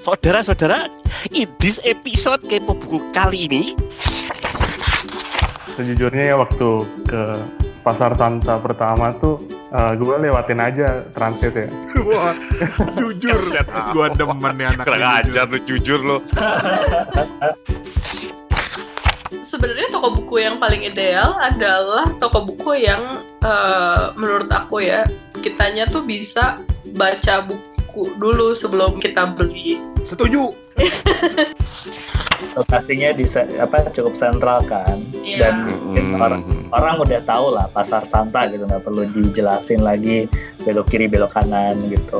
Saudara-saudara, in this episode Kepo Buku kali ini Sejujurnya ya waktu ke pasar Santa pertama tuh uh, gue lewatin aja transit ya. Wah, jujur, gue demen nih anak kurang ajar lu jujur lo. sebenarnya toko buku yang paling ideal adalah toko buku yang uh, menurut aku ya kitanya tuh bisa baca buku dulu sebelum kita beli. Setuju. lokasinya di apa cukup sentral kan Iya. dan mungkin orang orang udah tahu lah pasar Santa gitu nggak perlu dijelasin lagi belok kiri belok kanan gitu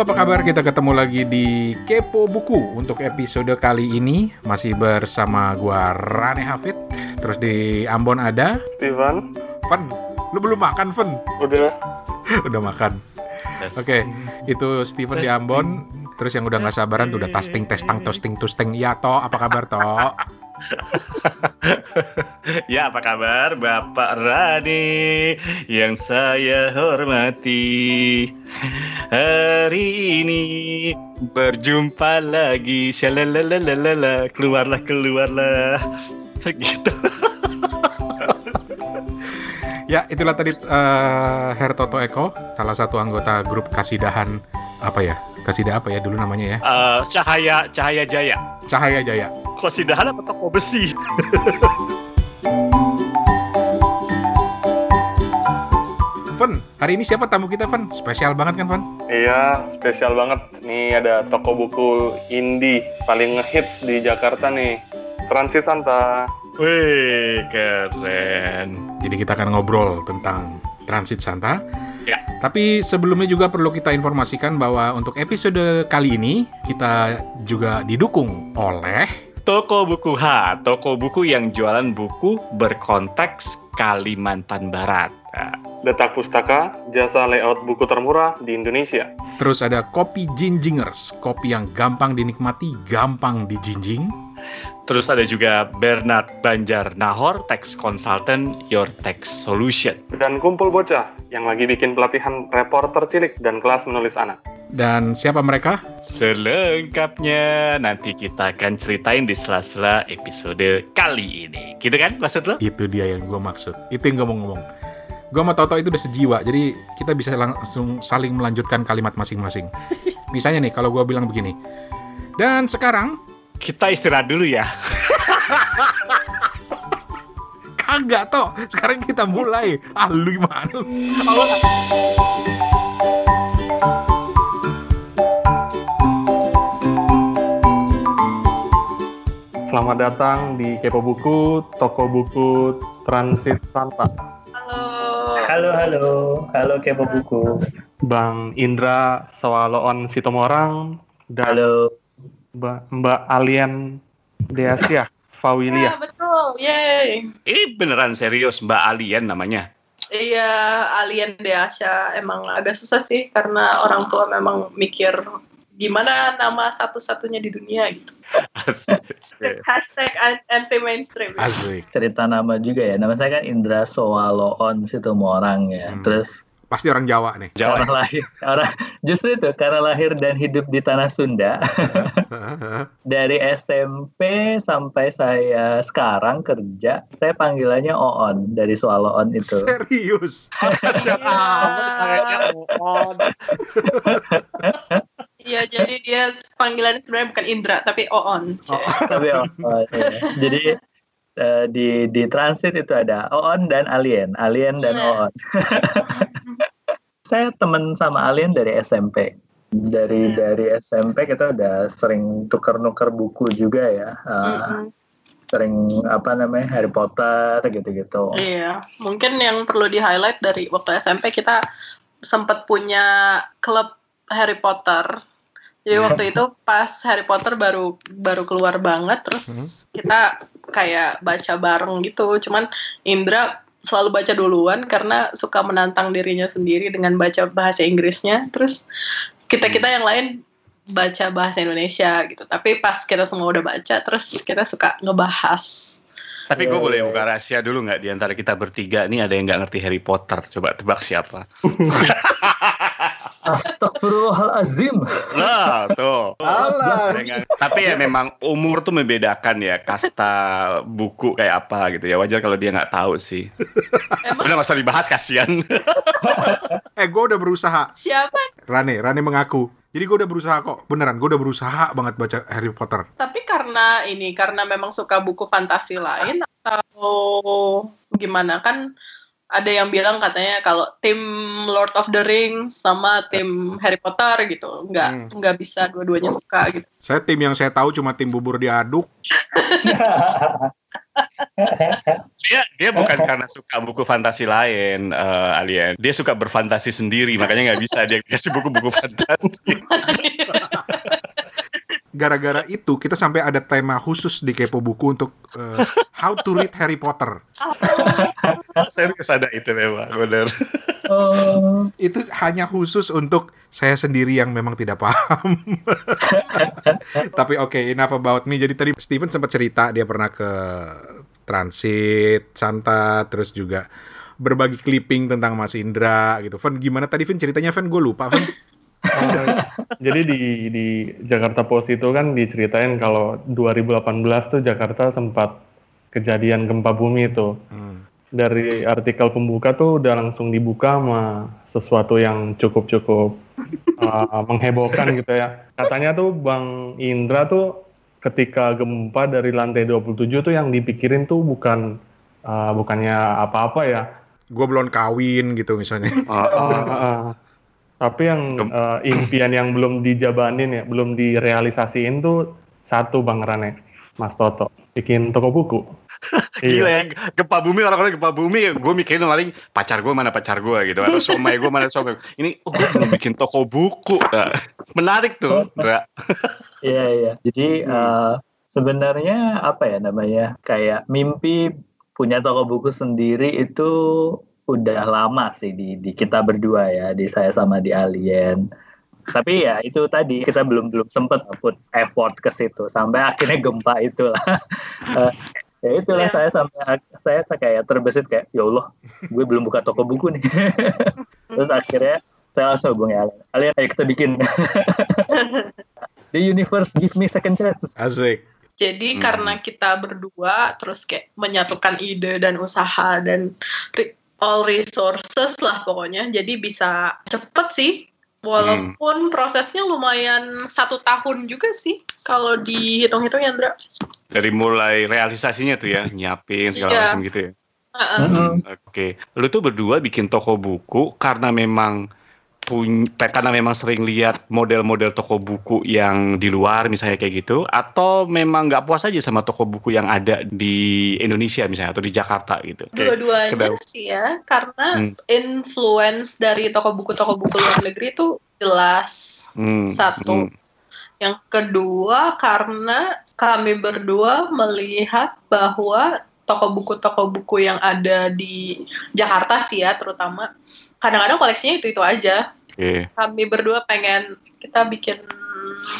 Halo, apa kabar? Kita ketemu lagi di Kepo Buku untuk episode kali ini masih bersama gua Rane Hafid. Terus di Ambon ada Steven, Fen. Lu belum makan, Fen? udah udah makan. Oke, itu Steven di Ambon. Terus yang udah nggak sabaran tuh udah testing, testang, testing, testing. Ya, toh, apa kabar, toh? Ya apa kabar Bapak Rani yang saya hormati? Hari ini berjumpa lagi. Shalalalala Keluarlah keluarlah. Gitu. Ya, itulah tadi eh, Her Toto Eko, salah satu anggota grup Kasidahan apa ya? Kasidah apa ya dulu namanya ya? Eh, Cahaya Cahaya Jaya Cahaya Jaya. Kosidahan apa toko besi Fen, hari ini siapa tamu kita, Fen? Spesial banget kan, Fen? Iya, spesial banget. Nih ada toko buku indie paling ngehits di Jakarta nih. Transit Santa. Wih keren Jadi kita akan ngobrol tentang Transit Santa. Ya. Tapi sebelumnya juga perlu kita informasikan bahwa untuk episode kali ini kita juga didukung oleh Toko Buku H, toko buku yang jualan buku berkonteks Kalimantan Barat. Detak Pustaka, jasa layout buku termurah di Indonesia. terus ada kopi Jinjingers, kopi yang gampang dinikmati, gampang dijinjing. Terus ada juga Bernard Banjar Nahor, Tax Consultant, Your Tax Solution. Dan kumpul bocah yang lagi bikin pelatihan reporter cilik dan kelas menulis anak. Dan siapa mereka? Selengkapnya nanti kita akan ceritain di sela-sela episode kali ini. Gitu kan maksud lo? Itu dia yang gue maksud. Itu yang gue mau ngomong. Gue sama Toto itu udah sejiwa, jadi kita bisa langsung saling melanjutkan kalimat masing-masing. Misalnya nih, kalau gue bilang begini. Dan sekarang, Kita istirahat dulu ya. kagak toh. Sekarang kita mulai. Ah, lu gimana? Selamat datang di Kepo Buku, toko buku Transit Santa. Halo. halo halo halo kepo buku Bang Indra Sewaloon Sitomorang dan halo Mbak, Mbak Alien Deasia Ya, Fawilia. betul. Yeay. Ini beneran serius Mbak Alien namanya. Iya, alien Deasya emang agak susah sih karena orang tua memang mikir gimana nama satu-satunya di dunia gitu. Hashtag anti mainstream. Asik. cerita nama juga ya nama saya kan Indra Soaloon Situmorang ya Hmm. terus Pasti orang Jawa nih. Jawa. karena lahir orang justru itu karena lahir dan hidup di tanah Sunda dari SMP sampai saya sekarang kerja, saya panggilannya Oon dari Soaloon itu. Serius. Iya, jadi dia panggilannya sebenarnya bukan Indra tapi Oon. Oh. Tapi Oon, ya. Jadi eh, di di transit itu ada Oon dan Alien, Alien dan Iya. Oon. saya temen sama Alien dari SMP. Dari Hmm. dari SMP kita udah sering tuker-nuker buku juga ya. Eh, Mm-mm. sering apa namanya Harry Potter gitu-gitu. Iya, mungkin yang perlu di highlight dari waktu SMP kita sempat punya klub Harry Potter. Jadi Hmm. waktu itu pas Harry Potter baru baru keluar banget, terus Hmm. kita kayak baca bareng gitu. Cuman Indra selalu baca duluan karena suka menantang dirinya sendiri dengan baca bahasa Inggrisnya. Terus kita kita yang lain baca bahasa Indonesia gitu. Tapi pas kita semua udah baca, terus kita suka ngebahas. Tapi gue boleh buka rahasia dulu nggak di antara kita bertiga nih ada yang nggak ngerti Harry Potter. Coba tebak siapa? Astagfirullahalazim. Nah, tuh. Alah. Dengan- tapi ya memang umur tuh membedakan ya kasta buku kayak apa gitu ya. Wajar kalau dia nggak tahu sih. Emang Udah nggak usah dibahas kasihan. Eh, gue udah berusaha. siapa? Rane, Rane mengaku. Jadi gue udah berusaha kok. Beneran, gue udah berusaha banget baca Harry Potter. Tapi karena ini, karena memang suka buku fantasi lain atau gimana kan? Ada yang bilang katanya kalau tim Lord of the Rings sama tim Harry Potter gitu, nggak Hmm. nggak bisa dua-duanya suka gitu. Saya tim yang saya tahu cuma tim bubur diaduk. dia dia bukan karena suka buku fantasi lain, eh, Alien. Dia suka berfantasi sendiri, makanya nggak bisa dia kasih buku-buku fantasi. Gara-gara itu kita sampai ada tema khusus di Kepo Buku untuk eh, How to Read Harry Potter. Serius ada itu memang, bener. Oh, Itu hanya khusus untuk saya sendiri yang memang tidak paham. Tapi oke, enough about me. Jadi tadi Steven sempat cerita dia pernah ke Transit, Santa, terus juga berbagi clipping tentang Mas Indra gitu. Van, gimana tadi Vin ceritanya Van? Gue lupa Van. Jadi di di Jakarta Post itu kan diceritain kalau 2018 tuh Jakarta sempat kejadian gempa bumi itu. Hmm. Dari artikel pembuka tuh udah langsung dibuka sama sesuatu yang cukup-cukup uh, menghebohkan gitu ya. Katanya tuh Bang Indra tuh ketika gempa dari lantai 27 tuh yang dipikirin tuh bukan uh, bukannya apa-apa ya. Gue belum kawin gitu misalnya. Oh. Ah, ah, ah. Tapi yang eh, impian yang belum dijabanin ya, belum direalisasiin tuh satu Bang Rane, Mas Toto, bikin toko buku. Gila Iya. ya, gempa bumi orang-orang gempa bumi, gue mikirin paling pacar gue mana pacar gue gitu, atau somai gue mana somai. Ini, oh gue belum bikin toko buku. Nah, menarik tuh. Iya iya. Jadi eh, sebenarnya apa ya namanya kayak mimpi punya toko buku sendiri itu udah lama sih di, di kita berdua ya di saya sama di Alien. Tapi ya itu tadi kita belum belum sempet put effort ke situ sampai akhirnya gempa itulah. Eh, ya itulah Ya. saya sampai saya kayak terbesit kayak ya Allah gue belum buka toko buku nih. Terus akhirnya saya langsung hubungi Alien. Alien ayo kita bikin. The universe give me second chance. Asik. Jadi Hmm. karena kita berdua terus kayak menyatukan ide dan usaha dan re- all resources lah pokoknya. Jadi bisa cepet sih. Walaupun prosesnya lumayan satu tahun juga sih kalau dihitung-hitung Yandra. Dari mulai realisasinya tuh ya, nyiapin segala Iya. macam gitu ya. Heeh. Mm-mm. Oke, lu tuh berdua bikin toko buku karena memang punya karena memang sering lihat model-model toko buku yang di luar misalnya kayak gitu atau memang nggak puas aja sama toko buku yang ada di Indonesia misalnya atau di Jakarta gitu. Dua-duanya sih ya, karena Hmm. influence dari toko buku-toko buku luar negeri itu jelas. Hmm, Satu. hmm. Yang kedua karena kami berdua melihat bahwa toko buku-toko buku yang ada di Jakarta sih ya terutama kadang-kadang koleksinya itu-itu aja. Oke. Kami berdua pengen kita bikin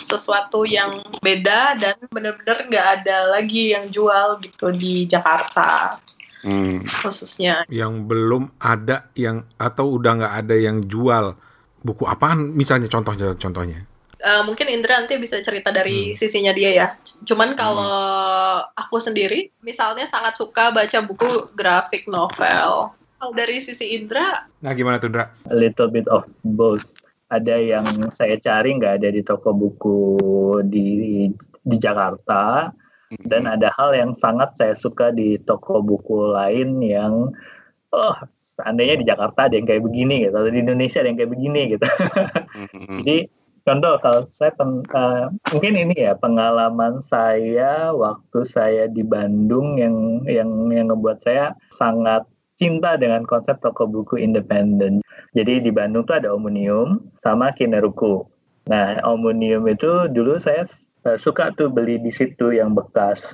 sesuatu yang beda dan bener-bener nggak ada lagi yang jual gitu di Jakarta Hmm. khususnya. Yang belum ada yang atau udah nggak ada yang jual buku apaan misalnya contohnya contohnya. Eh, mungkin Indra nanti bisa cerita dari Hmm. sisinya dia ya. Cuman kalau aku sendiri, misalnya sangat suka baca buku grafik novel. Kalau dari sisi Indra, Nah gimana tuh Ndra? A little bit of both. Ada yang saya cari nggak ada di toko buku di di Jakarta dan ada hal yang sangat saya suka di toko buku lain yang oh seandainya di Jakarta ada yang kayak begini gitu atau di Indonesia ada yang kayak begini gitu. Hmm. Jadi contoh kalau saya pen- eh, mungkin ini ya pengalaman saya waktu saya di Bandung yang yang yang ngebuat saya sangat cinta dengan konsep toko buku independen. Jadi di Bandung tuh ada Omnium sama Kineruku. Nah, Omnium itu dulu saya eh, suka tuh beli di situ yang bekas.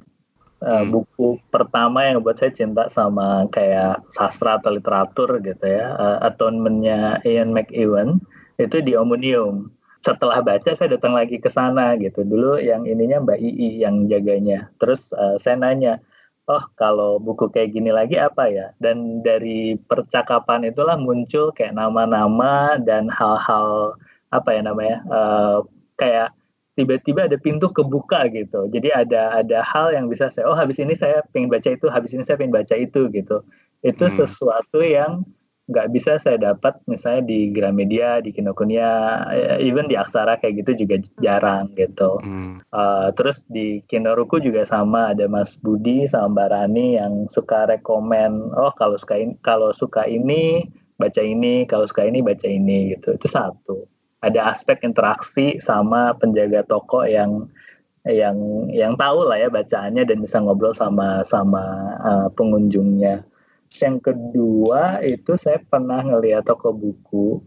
Eh, Hmm. buku pertama yang buat saya cinta sama kayak sastra atau literatur gitu ya, eh, atonement-nya Ian McEwan itu di Omnium. setelah baca saya datang lagi ke sana gitu. Dulu yang ininya Mbak Ii yang jaganya. Terus uh, saya nanya, oh kalau buku kayak gini lagi apa ya? Dan dari percakapan itulah muncul kayak nama-nama dan hal-hal apa ya namanya? Uh, kayak tiba-tiba ada pintu kebuka gitu. Jadi ada ada hal yang bisa saya oh habis ini saya pengen baca itu, habis ini saya pengen baca itu gitu. Itu hmm. sesuatu yang nggak bisa saya dapat misalnya di Gramedia, di Kinokuniya, ya, even di Aksara kayak gitu juga jarang gitu. Hmm. Uh, terus di Kinoruku juga sama ada Mas Budi sama Mbak Rani yang suka rekomen, oh kalau suka ini, kalau suka ini baca ini, kalau suka ini baca ini gitu. Itu satu ada aspek interaksi sama penjaga toko yang yang yang tahu lah ya bacaannya dan bisa ngobrol sama sama uh, pengunjungnya. Yang kedua itu saya pernah ngeliat toko buku.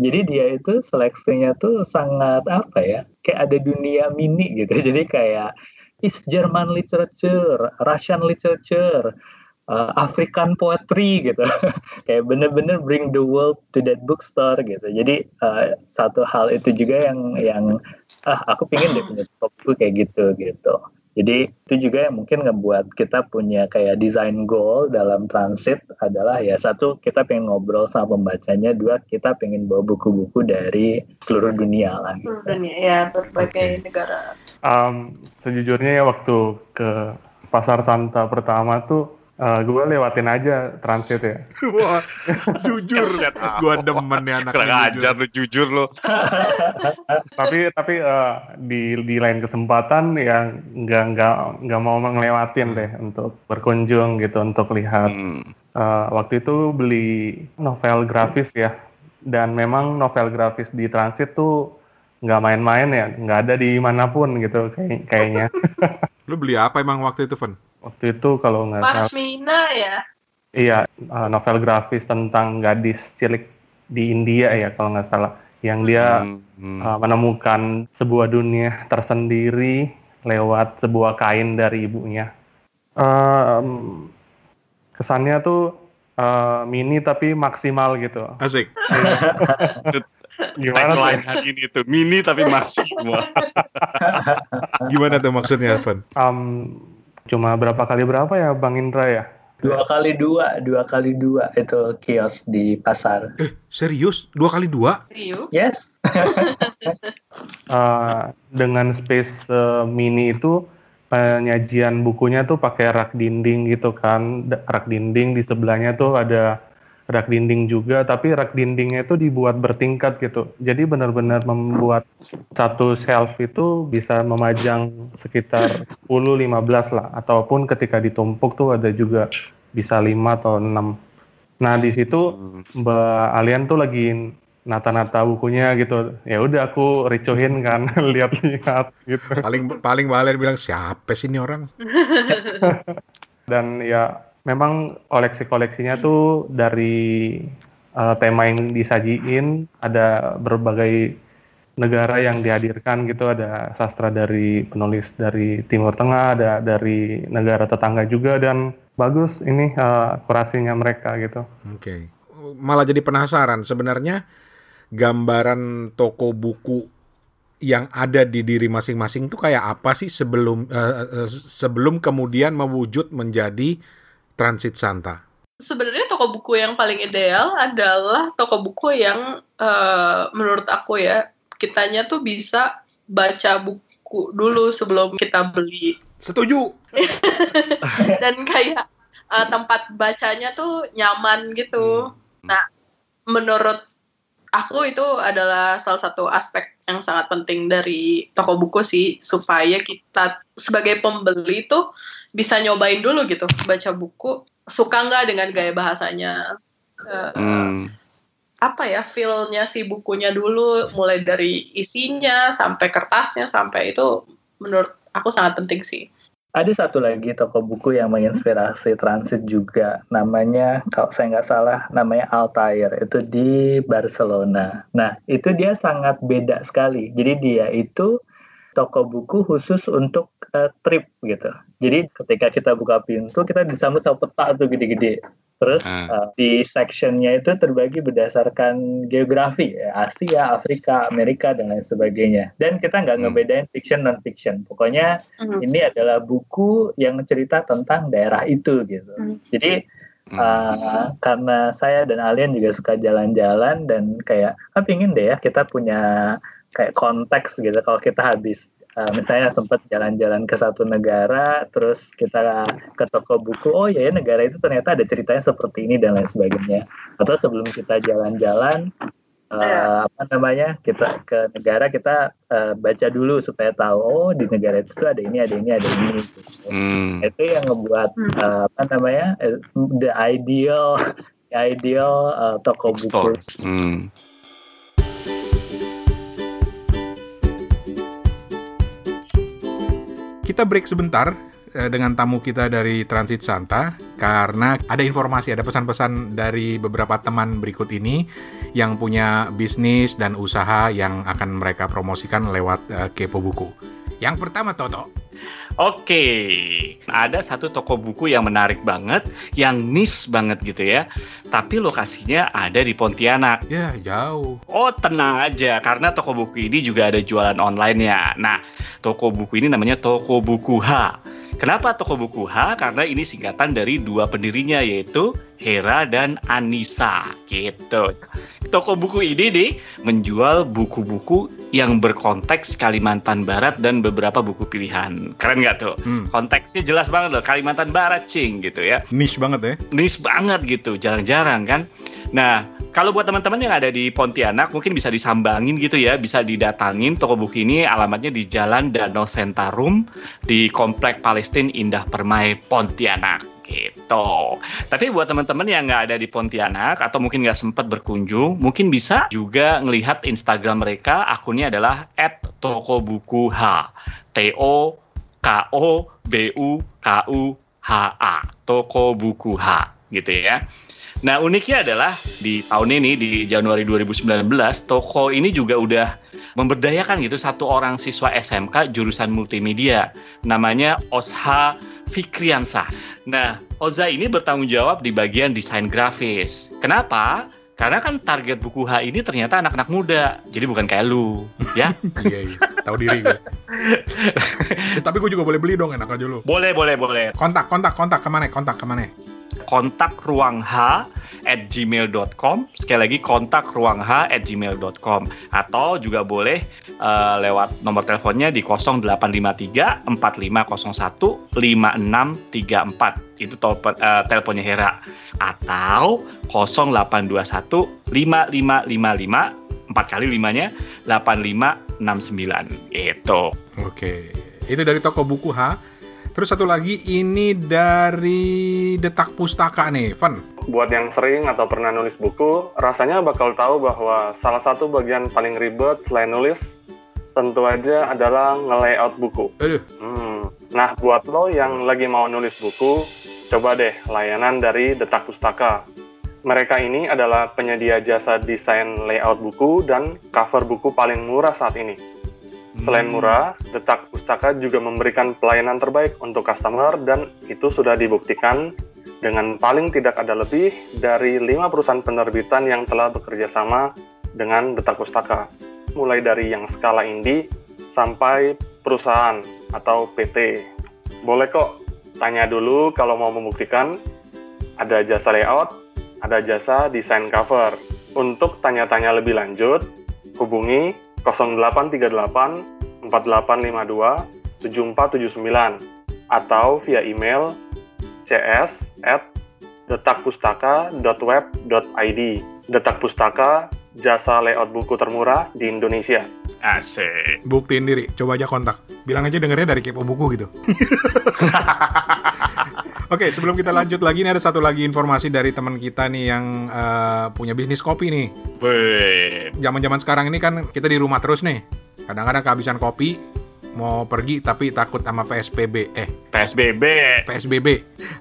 Jadi dia itu seleksinya tuh sangat apa ya? Kayak ada dunia mini gitu. Jadi kayak East German literature, Russian literature, uh, African poetry gitu kayak bener-bener bring the world to that bookstore gitu jadi uh, satu hal itu juga yang yang ah aku pingin deh punya buku kayak gitu gitu jadi itu juga yang mungkin ngebuat kita punya kayak design goal dalam transit adalah ya satu kita pengen ngobrol sama pembacanya, dua kita pengen bawa buku-buku dari seluruh dunia lah. Gitu. Seluruh dunia ya berbagai okay. negara. Um, sejujurnya ya waktu ke pasar Santa pertama tuh Uh, gue lewatin aja transit ya. Wah, jujur. gue demen ya anak Kurang ajar lu jujur lu. tapi tapi uh, di di lain kesempatan ya nggak nggak nggak mau ngelewatin deh untuk berkunjung gitu untuk lihat. Hmm. Uh, waktu itu beli novel grafis ya. Dan memang novel grafis di transit tuh nggak main-main ya, nggak ada di mana pun gitu kayak kayaknya. Lu beli apa emang waktu itu, Van? Waktu itu kalau nggak salah. Pasmina ya? Iya, uh, novel grafis tentang gadis cilik di India ya kalau nggak salah. Yang dia hmm, hmm. Uh, menemukan sebuah dunia tersendiri lewat sebuah kain dari ibunya. Uh, kesannya tuh uh, mini tapi maksimal gitu. Asik. Gimana tuh? hari ini tuh mini tapi maksimal. Gimana tuh maksudnya, Evan? Um, Cuma berapa kali berapa ya Bang Indra ya? Dua kali dua, dua kali dua itu kios di pasar. Eh, serius? Dua kali dua? Serius? Yes. uh, dengan space uh, mini itu penyajian bukunya tuh pakai rak dinding gitu kan. Rak dinding di sebelahnya tuh ada rak dinding juga, tapi rak dindingnya itu dibuat bertingkat gitu. Jadi benar-benar membuat satu shelf itu bisa memajang sekitar 10-15 lah, ataupun ketika ditumpuk tuh ada juga bisa 5 atau 6. Nah di situ Mbak Alian tuh lagi nata-nata bukunya gitu. Ya udah aku ricohin kan, lihat-lihat gitu. Paling paling Mbak Alian bilang siapa sih ini orang? Dan ya memang koleksi-koleksinya tuh dari uh, tema yang disajiin ada berbagai negara yang dihadirkan gitu ada sastra dari penulis dari Timur Tengah ada dari negara tetangga juga dan bagus ini uh, kurasinya mereka gitu. Oke. Okay. Malah jadi penasaran sebenarnya gambaran toko buku yang ada di diri masing-masing itu kayak apa sih sebelum uh, sebelum kemudian mewujud menjadi Transit Santa? Sebenarnya toko buku yang paling ideal adalah toko buku yang uh, menurut aku ya kitanya tuh bisa baca buku dulu sebelum kita beli. Setuju. Dan kayak uh, tempat bacanya tuh nyaman gitu. Hmm. Nah, menurut aku itu adalah salah satu aspek yang sangat penting dari toko buku sih supaya kita sebagai pembeli tuh bisa nyobain dulu gitu baca buku suka nggak dengan gaya bahasanya? Uh, hmm. apa ya feelnya si bukunya dulu mulai dari isinya sampai kertasnya sampai itu menurut aku sangat penting sih. Ada satu lagi toko buku yang menginspirasi transit juga namanya kalau saya nggak salah namanya Altair itu di Barcelona. Nah itu dia sangat beda sekali. Jadi dia itu toko buku khusus untuk uh, trip gitu. Jadi ketika kita buka pintu kita disambut sama peta tuh gede-gede. Terus uh. Uh, di sectionnya itu terbagi berdasarkan geografi, ya, Asia, Afrika, Amerika dan lain sebagainya. Dan kita nggak hmm. ngebedain fiction non fiction. Pokoknya hmm. ini adalah buku yang cerita tentang daerah itu gitu. Hmm. Jadi uh, karena saya dan Alien juga suka jalan-jalan dan kayak ah pingin deh ya kita punya kayak konteks gitu kalau kita habis uh, misalnya sempat jalan-jalan ke satu negara terus kita ke toko buku oh ya, ya negara itu ternyata ada ceritanya seperti ini dan lain sebagainya atau sebelum kita jalan-jalan uh, apa namanya kita ke negara kita uh, baca dulu supaya tahu oh di negara itu ada ini ada ini ada ini gitu. hmm. itu yang ngebuat uh, apa namanya the ideal the ideal uh, toko buku hmm. Kita break sebentar eh, dengan tamu kita dari Transit Santa karena ada informasi, ada pesan-pesan dari beberapa teman berikut ini yang punya bisnis dan usaha yang akan mereka promosikan lewat uh, Kepo Buku. Yang pertama Toto. Oke, ada satu toko buku yang menarik banget, yang niche banget gitu ya. Tapi lokasinya ada di Pontianak. Ya, jauh. Oh, tenang aja, karena toko buku ini juga ada jualan online ya. Nah, toko buku ini namanya Toko Buku H. Kenapa toko buku H? Karena ini singkatan dari dua pendirinya yaitu Hera dan Anissa gitu. Toko buku ini nih menjual buku-buku yang berkonteks Kalimantan Barat dan beberapa buku pilihan. Keren nggak tuh? Hmm. Konteksnya jelas banget loh Kalimantan Barat cing gitu ya. Niche banget ya. Niche banget gitu, jarang-jarang kan. Nah, kalau buat teman-teman yang ada di Pontianak mungkin bisa disambangin gitu ya, bisa didatangin toko buku ini alamatnya di Jalan Danau Sentarum di Komplek Palestina Indah Permai Pontianak gitu. Tapi buat teman-teman yang nggak ada di Pontianak atau mungkin nggak sempat berkunjung, mungkin bisa juga ngelihat Instagram mereka. Akunnya adalah @tokobukuh. T O K O B U K U H A. Toko Buku H gitu ya. Nah uniknya adalah di tahun ini di Januari 2019 toko ini juga udah memberdayakan gitu satu orang siswa SMK jurusan multimedia namanya Osha Fikriansah. Nah Oza ini bertanggung jawab di bagian desain grafis. Kenapa? Karena kan target buku H ini ternyata anak-anak muda, jadi bukan kayak lu, ya? iya, iya. Tahu diri gue. ya, tapi gue juga boleh beli dong, enak aja lu. Boleh, boleh, boleh. Kontak, kontak, kontak ke mana? Kontak ke mana? Kontak ruang H at gmail.com sekali lagi kontak ruang H at gmail.com atau juga boleh uh, lewat nomor teleponnya di 0853 4501 5634 itu tolpe, uh, teleponnya Hera. Atau 0821 5555 empat kali limanya 8569 itu. Oke, itu dari toko buku H. Terus satu lagi ini dari Detak Pustaka nih, Van. Buat yang sering atau pernah nulis buku, rasanya bakal tahu bahwa salah satu bagian paling ribet selain nulis tentu aja adalah nge-layout buku. Aduh. Hmm. Nah, buat lo yang lagi mau nulis buku, coba deh layanan dari Detak Pustaka. Mereka ini adalah penyedia jasa desain layout buku dan cover buku paling murah saat ini. Selain hmm. murah, Detak Pustaka juga memberikan pelayanan terbaik untuk customer dan itu sudah dibuktikan dengan paling tidak ada lebih dari lima perusahaan penerbitan yang telah bekerja sama dengan Detak Pustaka, mulai dari yang skala indie sampai perusahaan atau PT. Boleh kok tanya dulu kalau mau membuktikan ada jasa layout, ada jasa desain cover. Untuk tanya-tanya lebih lanjut, hubungi 0838 4852 7479 atau via email cs at detakpustaka.web.id Detak Pustaka, jasa layout buku termurah di Indonesia. Asik. Buktiin diri, coba aja kontak. Bilang aja dengernya dari kepo buku gitu. Oke, okay, sebelum kita lanjut lagi, ini ada satu lagi informasi dari teman kita nih yang uh, punya bisnis kopi nih. Zaman-zaman sekarang ini kan kita di rumah terus nih. Kadang-kadang kehabisan kopi, mau pergi tapi takut sama PSBB. Eh, PSBB. PSBB.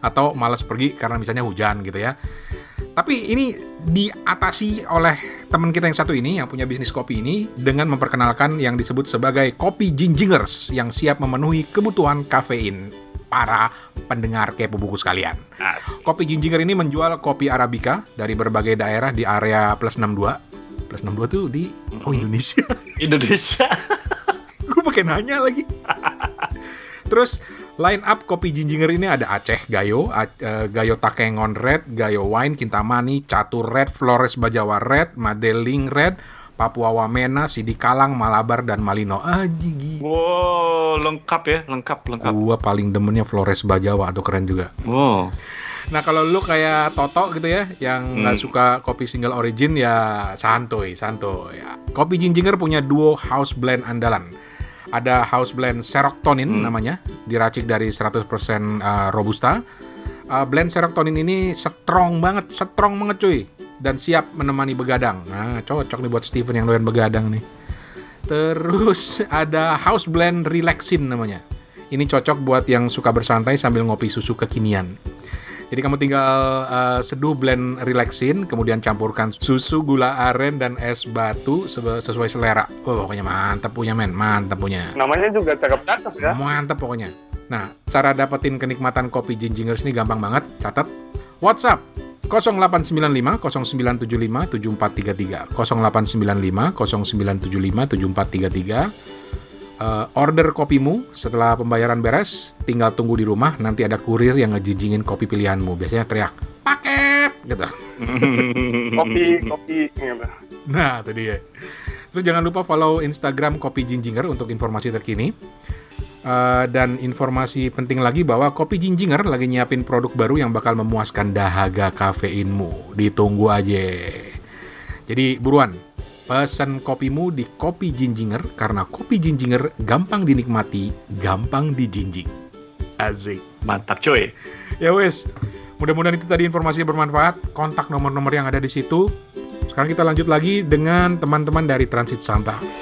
Atau malas pergi karena misalnya hujan gitu ya. Tapi ini diatasi oleh teman kita yang satu ini yang punya bisnis kopi ini dengan memperkenalkan yang disebut sebagai kopi gingers yang siap memenuhi kebutuhan kafein para pendengar kepo buku sekalian. As. Kopi Jinjinger ini menjual kopi Arabica dari berbagai daerah di area plus 62. Plus 62 tuh di oh Indonesia. Indonesia. Gue pakai nanya lagi. Terus line up kopi Jinjinger ini ada Aceh Gayo, A- eh, Gayo Takengon Red, Gayo Wine Kintamani, Catur Red, Flores Bajawa Red, Madeling Red, Papua Wamena, Sidi Kalang, Malabar dan Malino. Ah, gigi. Wow, lengkap ya, lengkap, lengkap. Gua paling demennya Flores Bajawa atau keren juga. Wow. Nah kalau lu kayak Toto gitu ya, yang nggak Hmm. suka kopi single origin ya santuy, santuy. Ya. Kopi Jinjinger punya duo house blend andalan. Ada house blend Serotonin Hmm. namanya, diracik dari 100% uh, robusta. Uh, blend Serotonin ini strong banget, strong banget cuy, dan siap menemani begadang. Nah cocok nih buat Steven yang doyan begadang nih. Terus ada house blend Relaxin namanya. Ini cocok buat yang suka bersantai sambil ngopi susu kekinian. Jadi kamu tinggal uh, seduh blend relaxin, kemudian campurkan susu, gula aren, dan es batu sesuai selera. Oh, pokoknya mantap punya men, mantap punya. Namanya juga cakep-cakep ya. Mantap pokoknya. Nah, cara dapetin kenikmatan kopi Jinjingers ini gampang banget. Catat. WhatsApp 0895 0975 7433 0895 0975 7433 Eh, order kopimu setelah pembayaran beres tinggal tunggu di rumah nanti ada kurir yang ngejinjingin kopi pilihanmu biasanya teriak paket gitu Kopi, kopi, gitu. Nah, itu dia. Terus jangan lupa follow Instagram Kopi Jinjinger untuk informasi terkini. Eh, dan informasi penting lagi bahwa Kopi Jinjinger lagi nyiapin produk baru yang bakal memuaskan dahaga kafeinmu. Ditunggu aja. Jadi buruan, pesan kopimu di Kopi Jinjinger karena Kopi Jinjinger gampang dinikmati, gampang dijinjing. Asik. Mantap cuy. Ya wes, mudah-mudahan itu tadi informasi yang bermanfaat. Kontak nomor-nomor yang ada di situ. Sekarang kita lanjut lagi dengan teman-teman dari Transit Santa.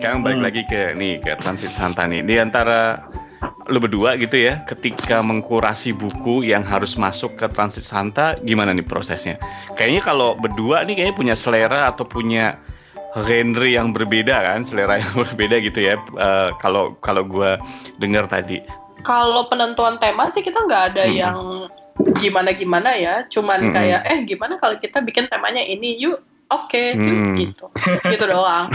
Sekarang balik Hmm. lagi ke nih ke Transit Santa nih. Di antara lu berdua gitu ya, ketika mengkurasi buku yang harus masuk ke Transit Santa, gimana nih prosesnya? Kayaknya kalau berdua nih kayaknya punya selera atau punya genre yang berbeda kan, selera yang berbeda gitu ya. Eh, Kalau kalau gue dengar tadi. Kalau penentuan tema sih kita nggak ada Mm-mm. yang gimana-gimana ya. Cuman Mm-mm. kayak eh gimana kalau kita bikin temanya ini yuk. Oke, yuk Hmm. gitu. Gitu doang.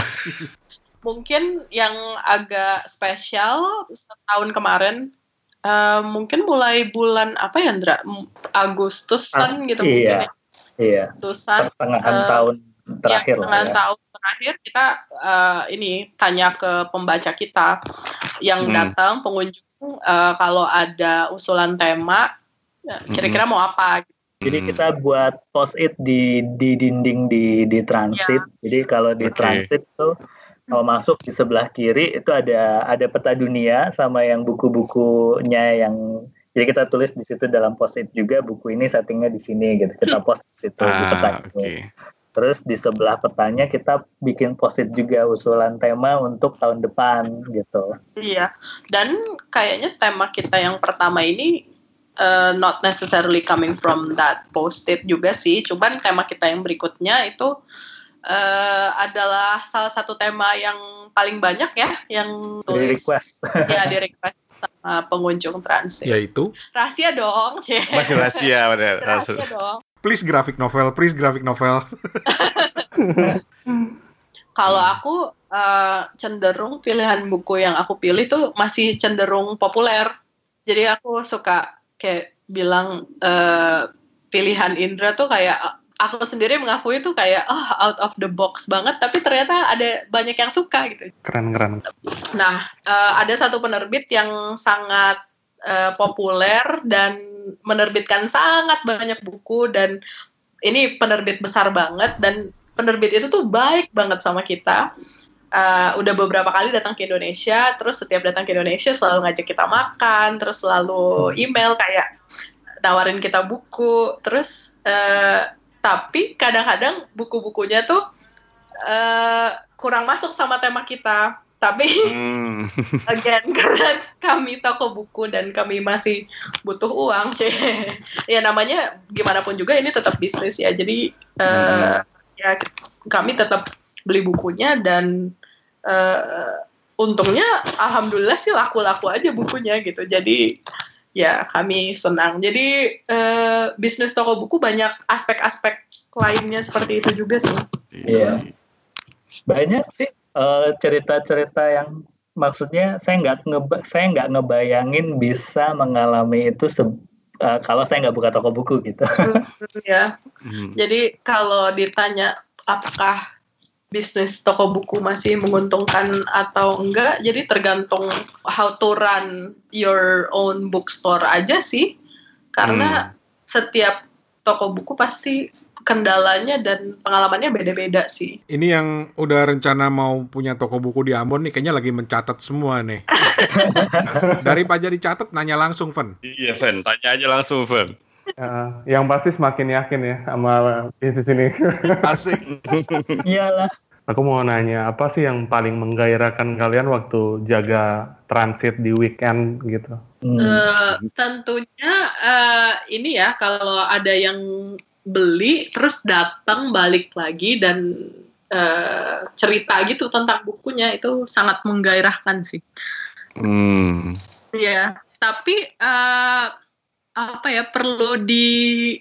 Mungkin yang agak spesial setahun kemarin eh, mungkin mulai bulan apa ya Ndra? M- Agustusan Ah, gitu iya. mungkin ya. Iya, Agustusan pertengahan eh, tahun terakhir ya, ya. tahun terakhir kita eh, ini tanya ke pembaca kita yang Hmm. datang pengunjung eh, kalau ada usulan tema ya, kira-kira mau apa gitu. Jadi Hmm. kita buat post it di di dinding di di transit. Jadi kalau di Oke. transit tuh kalau masuk di sebelah kiri itu ada ada peta dunia sama yang buku-bukunya yang jadi kita tulis di situ dalam post it juga buku ini settingnya di sini gitu. Kita post di situ di peta Ah, itu. oke. Terus di sebelah petanya kita bikin post it juga usulan tema untuk tahun depan gitu. Iya. Dan kayaknya tema kita yang pertama ini eh, not necessarily coming from that post-it juga sih. Cuman tema kita yang berikutnya itu eh, adalah salah satu tema yang paling banyak ya yang Di tulis request. ya di request sama pengunjung transit. Yaitu, Rahasia dong, Cie. Masih rahasia benar. Rahasia dong. please graphic novel, please graphic novel. Kalau aku eh, cenderung pilihan buku yang aku pilih tuh masih cenderung populer. Jadi aku suka kayak bilang eh, pilihan Indra tuh kayak aku sendiri mengakui tuh kayak oh out of the box banget tapi ternyata ada banyak yang suka gitu. Keren-keren. Nah, eh, ada satu penerbit yang sangat eh, populer dan menerbitkan sangat banyak buku dan ini penerbit besar banget dan penerbit itu tuh baik banget sama kita. Eh, udah beberapa kali datang ke Indonesia, terus setiap datang ke Indonesia selalu ngajak kita makan, terus selalu email kayak nawarin kita buku, terus tapi kadang-kadang buku-bukunya tuh eh, kurang masuk sama tema kita Tapi Hmm. again karena kami toko buku dan kami masih butuh uang sih. ya namanya gimana pun juga ini tetap bisnis ya. Jadi eh, ya kami tetap beli bukunya dan eh, untungnya alhamdulillah sih laku-laku aja bukunya gitu. Jadi ya kami senang. Jadi eh, bisnis toko buku banyak aspek-aspek lainnya seperti itu juga sih. Iya. banyak sih eh, cerita-cerita yang maksudnya saya nggak ngeba saya nggak ngebayangin bisa mengalami itu se- eh, kalau saya nggak buka toko buku gitu. ya. Hmm. Jadi kalau ditanya apakah bisnis toko buku masih menguntungkan atau enggak, jadi tergantung how to run your own bookstore aja sih. Karena setiap toko buku pasti kendalanya dan pengalamannya beda-beda sih. Ini yang udah rencana mau punya toko buku di Ambon nih kayaknya lagi mencatat semua nih. Daripada dicatat nanya langsung, Fen. Iya, Fen. Tanya aja langsung, Fen. Ya, yang pasti semakin yakin ya sama bisnis ini. Asik. Iyalah. Aku mau nanya, apa sih yang paling menggairahkan kalian waktu jaga transit di weekend gitu? Hmm. Eh, tentunya eh, ini ya kalau ada yang beli terus datang balik lagi dan eh, cerita gitu tentang bukunya itu sangat menggairahkan sih. Hmm. Iya, tapi eh, apa ya perlu di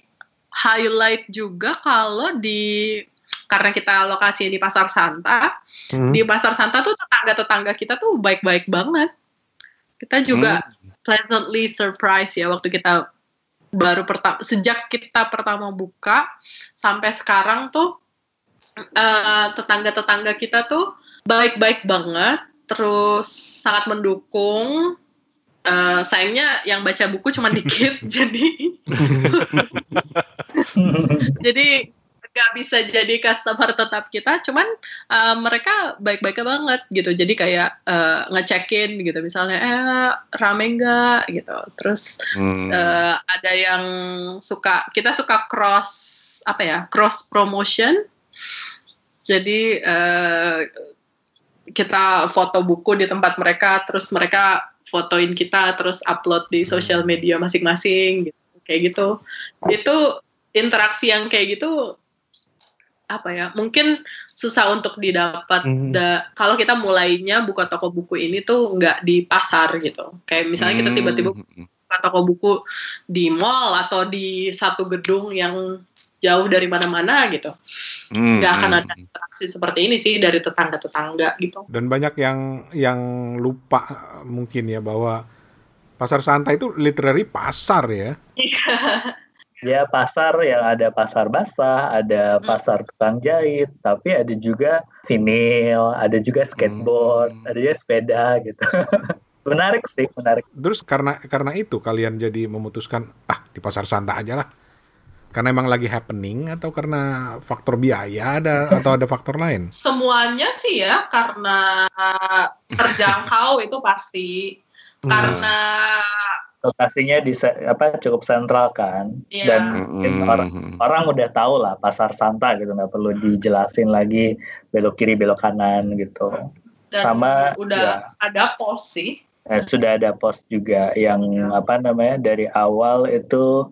highlight juga kalau di karena kita lokasi di Pasar Santa, Hmm? di Pasar Santa tuh tetangga-tetangga kita tuh baik-baik banget. Kita juga pleasantly surprised ya waktu kita baru pertama sejak kita pertama buka sampai sekarang tuh eh, tetangga-tetangga kita tuh baik-baik banget, terus sangat mendukung. Eh, sayangnya yang baca buku cuma dikit, jadi jadi nggak bisa jadi customer tetap kita cuman uh, mereka baik-baik banget gitu. Jadi kayak uh, ngecekin gitu. Misalnya eh rame nggak? gitu. Terus Hmm. uh, ada yang suka kita suka cross apa ya cross promotion. Jadi uh, kita foto buku di tempat mereka terus mereka fotoin kita terus upload di sosial media masing-masing gitu kayak gitu itu interaksi yang kayak gitu apa ya mungkin susah untuk didapat Hmm. da- kalau kita mulainya buka toko buku ini tuh nggak di pasar gitu kayak misalnya kita tiba-tiba Hmm. buka toko buku di mall atau di satu gedung yang jauh dari mana-mana gitu Hmm. nggak akan ada interaksi seperti ini sih dari tetangga-tetangga gitu Dan banyak yang yang lupa mungkin ya bahwa Pasar Santa itu literally pasar ya. ya pasar yang ada pasar basah, ada pasar tukang jahit, tapi ada juga vinil, ada juga skateboard, Hmm. ada juga sepeda gitu. menarik sih, menarik. Terus karena karena itu kalian jadi memutuskan ah di Pasar Santa aja lah. Karena emang lagi happening atau karena faktor biaya ada atau ada faktor lain? semuanya sih ya karena terjangkau itu pasti Hmm. karena Lokasinya di apa cukup sentral kan, Iya. dan Hmm. orang orang udah tahu lah pasar Santa gitu, nggak perlu dijelasin lagi belok kiri belok kanan gitu. dan Sama, udah ya. ada pos sih Eh, sudah ada pos juga yang apa namanya dari awal itu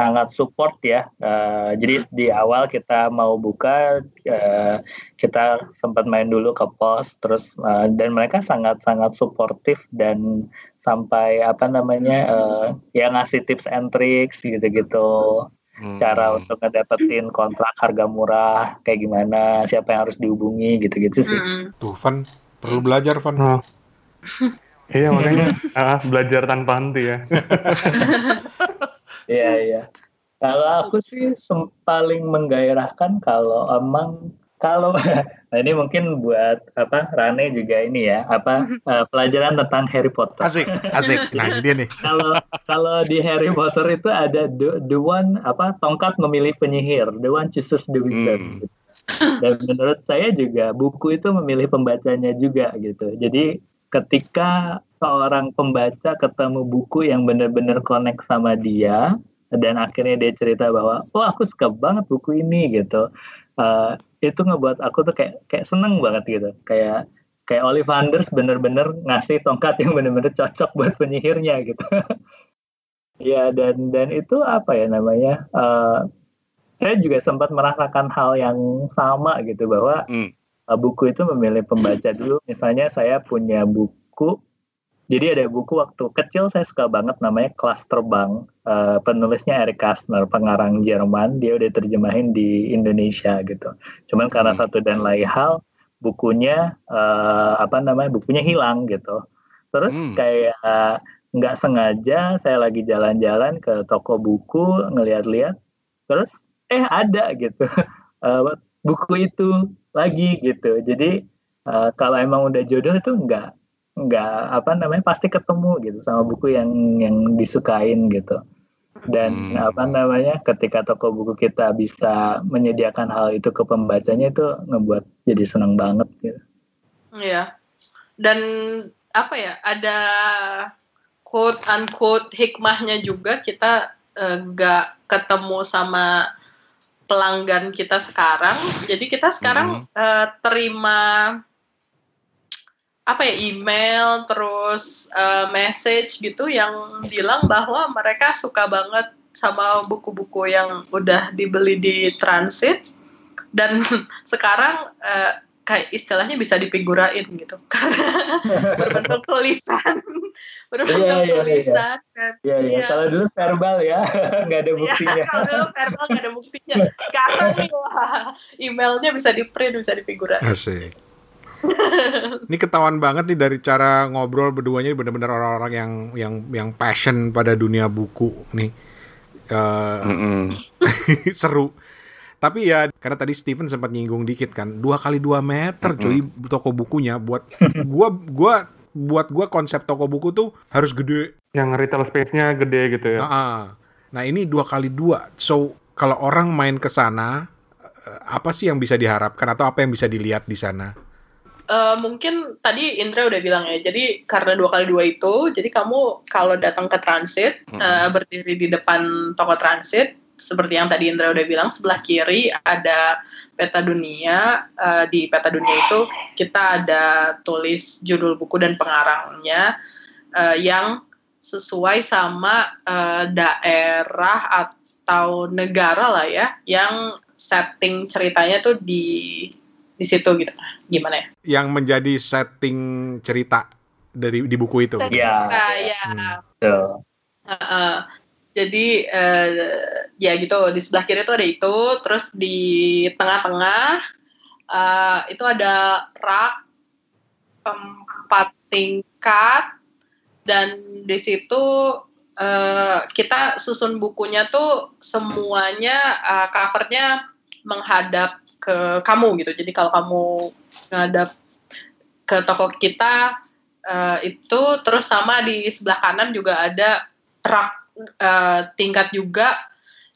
sangat support ya. Eh, jadi di awal kita mau buka eh, kita sempat main dulu ke pos terus eh, dan mereka sangat sangat suportif dan sampai apa namanya eh, ya ngasih tips and tricks gitu-gitu Hmm. cara untuk ngedapetin kontrak harga murah kayak gimana siapa yang harus dihubungi gitu-gitu sih. Mm-mm. Tuh, Van perlu belajar, Van. Oh. Iya makanya ah, belajar tanpa henti ya. Iya iya. Kalau aku sih paling menggairahkan kalau emang kalau nah ini mungkin buat apa Rane juga ini ya apa eh, pelajaran tentang Harry Potter. Asik, asik. Nah, ini dia nih. Kalau kalau di Harry Potter itu ada the, the one apa tongkat memilih penyihir, the one chooses the wizard. Hmm. Dan menurut saya juga buku itu memilih pembacanya juga gitu. Jadi ketika seorang pembaca ketemu buku yang benar-benar connect sama dia dan akhirnya dia cerita bahwa oh aku suka banget buku ini gitu. Eh, itu ngebuat aku tuh kayak kayak seneng banget gitu. Kayak kayak Ollivanders bener-bener ngasih tongkat yang bener-bener cocok buat penyihirnya gitu. ya dan dan itu apa ya namanya? Uh, saya juga sempat merasakan hal yang sama gitu bahwa hmm. Uh, buku itu memilih pembaca dulu. Misalnya saya punya buku jadi ada buku waktu kecil saya suka banget namanya Kelas Terbang. Uh, penulisnya Eric Kastner, pengarang Jerman. Dia udah terjemahin di Indonesia gitu. Cuman karena hmm. satu dan lain hal, bukunya uh, apa namanya bukunya hilang gitu. Terus hmm. kayak nggak uh, sengaja saya lagi jalan-jalan ke toko buku ngeliat-liat, terus eh ada gitu uh, buku itu lagi gitu. Jadi uh, kalau emang udah jodoh itu nggak nggak apa namanya pasti ketemu gitu sama buku yang yang disukain gitu dan hmm. apa namanya ketika toko buku kita bisa menyediakan hal itu ke pembacanya itu ngebuat jadi senang banget gitu. Iya. Dan apa ya ada quote unquote hikmahnya juga kita eh, nggak uh, ketemu sama pelanggan kita sekarang. Jadi kita sekarang hmm. uh, terima apa ya email terus uh, message gitu yang bilang bahwa mereka suka banget sama buku-buku yang udah dibeli di transit dan sekarang uh, kayak istilahnya bisa dipigurain gitu karena berbentuk tulisan berbentuk yeah, yeah, tulisan yeah. Iya iya ya. kalau dulu verbal ya nggak ada iya, buktinya yeah, kalau dulu verbal nggak ada buktinya sekarang nih wah emailnya bisa di print bisa dipigurain asik ini ketahuan banget nih dari cara ngobrol berduanya benar-benar orang-orang yang yang yang passion pada dunia buku nih. Uh, mm -mm. seru. Tapi ya karena tadi Steven sempat nyinggung dikit kan, dua kali dua meter cuy mm -hmm. toko bukunya buat gua gua buat gua konsep toko buku tuh harus gede. Yang retail space-nya gede gitu ya. Nah, nah ini dua kali dua. So kalau orang main ke sana eh, apa sih yang bisa diharapkan atau apa yang bisa dilihat di sana? Uh, mungkin tadi Indra udah bilang ya, jadi karena dua kali dua itu, jadi kamu kalau datang ke transit, mm -hmm. uh, berdiri di depan toko transit, seperti yang tadi Indra udah bilang, sebelah kiri ada peta dunia. Uh, di peta dunia itu kita ada tulis judul buku dan pengarangnya uh, yang sesuai sama uh, daerah atau negara lah ya, yang setting ceritanya tuh di di situ gitu. Gimana ya? Yang menjadi setting cerita dari di buku itu? Iya. Ya hmm. uh, uh, jadi uh, ya gitu di sebelah kiri itu ada itu terus di tengah-tengah uh, itu ada rak empat tingkat dan di situ uh, kita susun bukunya tuh semuanya uh, covernya menghadap ke kamu gitu. Jadi kalau kamu ngadap ke toko kita uh, itu terus sama di sebelah kanan juga ada rak uh, tingkat juga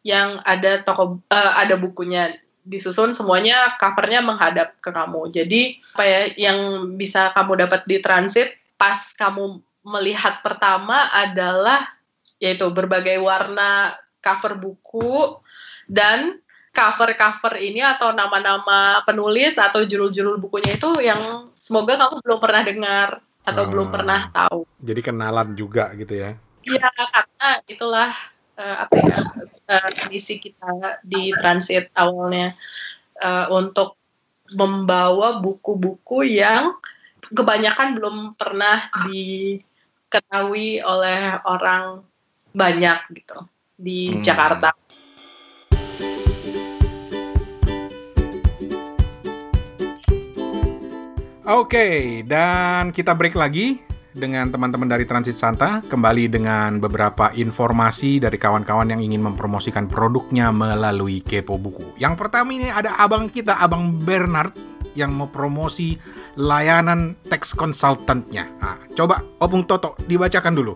yang ada toko uh, ada bukunya disusun semuanya covernya menghadap ke kamu. Jadi apa ya yang bisa kamu dapat di transit pas kamu melihat pertama adalah yaitu berbagai warna cover buku dan cover-cover ini atau nama-nama penulis atau judul-judul bukunya itu yang semoga kamu belum pernah dengar atau oh, belum pernah tahu. Jadi kenalan juga gitu ya? Iya, karena itulah uh, apa ya uh, misi kita di transit awalnya uh, untuk membawa buku-buku yang kebanyakan belum pernah diketahui oleh orang banyak gitu di hmm. Jakarta. Oke, okay, dan kita break lagi dengan teman-teman dari Transit Santa kembali dengan beberapa informasi dari kawan-kawan yang ingin mempromosikan produknya melalui Kepo Buku. Yang pertama ini ada abang kita, Abang Bernard yang mau promosi layanan tax consultantnya. Nah, coba Opung Toto dibacakan dulu.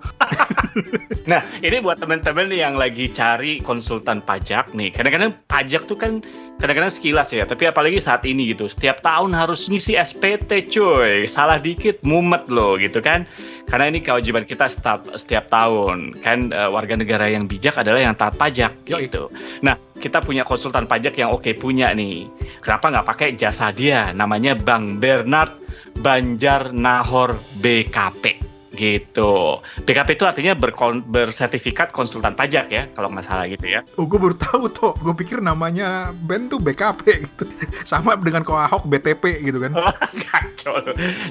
nah, ini buat teman-teman yang lagi cari konsultan pajak nih. Kadang-kadang pajak tuh kan kadang-kadang sekilas ya, tapi apalagi saat ini gitu. Setiap tahun harus ngisi SPT cuy. Salah dikit mumet loh gitu kan. Karena ini kewajiban kita setiap, setiap tahun. Kan uh, warga negara yang bijak adalah yang taat pajak gitu. Nah, kita punya konsultan pajak yang oke punya nih. Kenapa nggak pakai jasa dia? Namanya Bang Bernard Banjar Nahor BKP gitu. BKP itu artinya berkon bersertifikat konsultan pajak ya, kalau nggak salah gitu ya. Oh, gue baru tahu toh. Gue pikir namanya band tuh BKP gitu. Sama dengan kau Ahok BTP gitu kan. Kacau.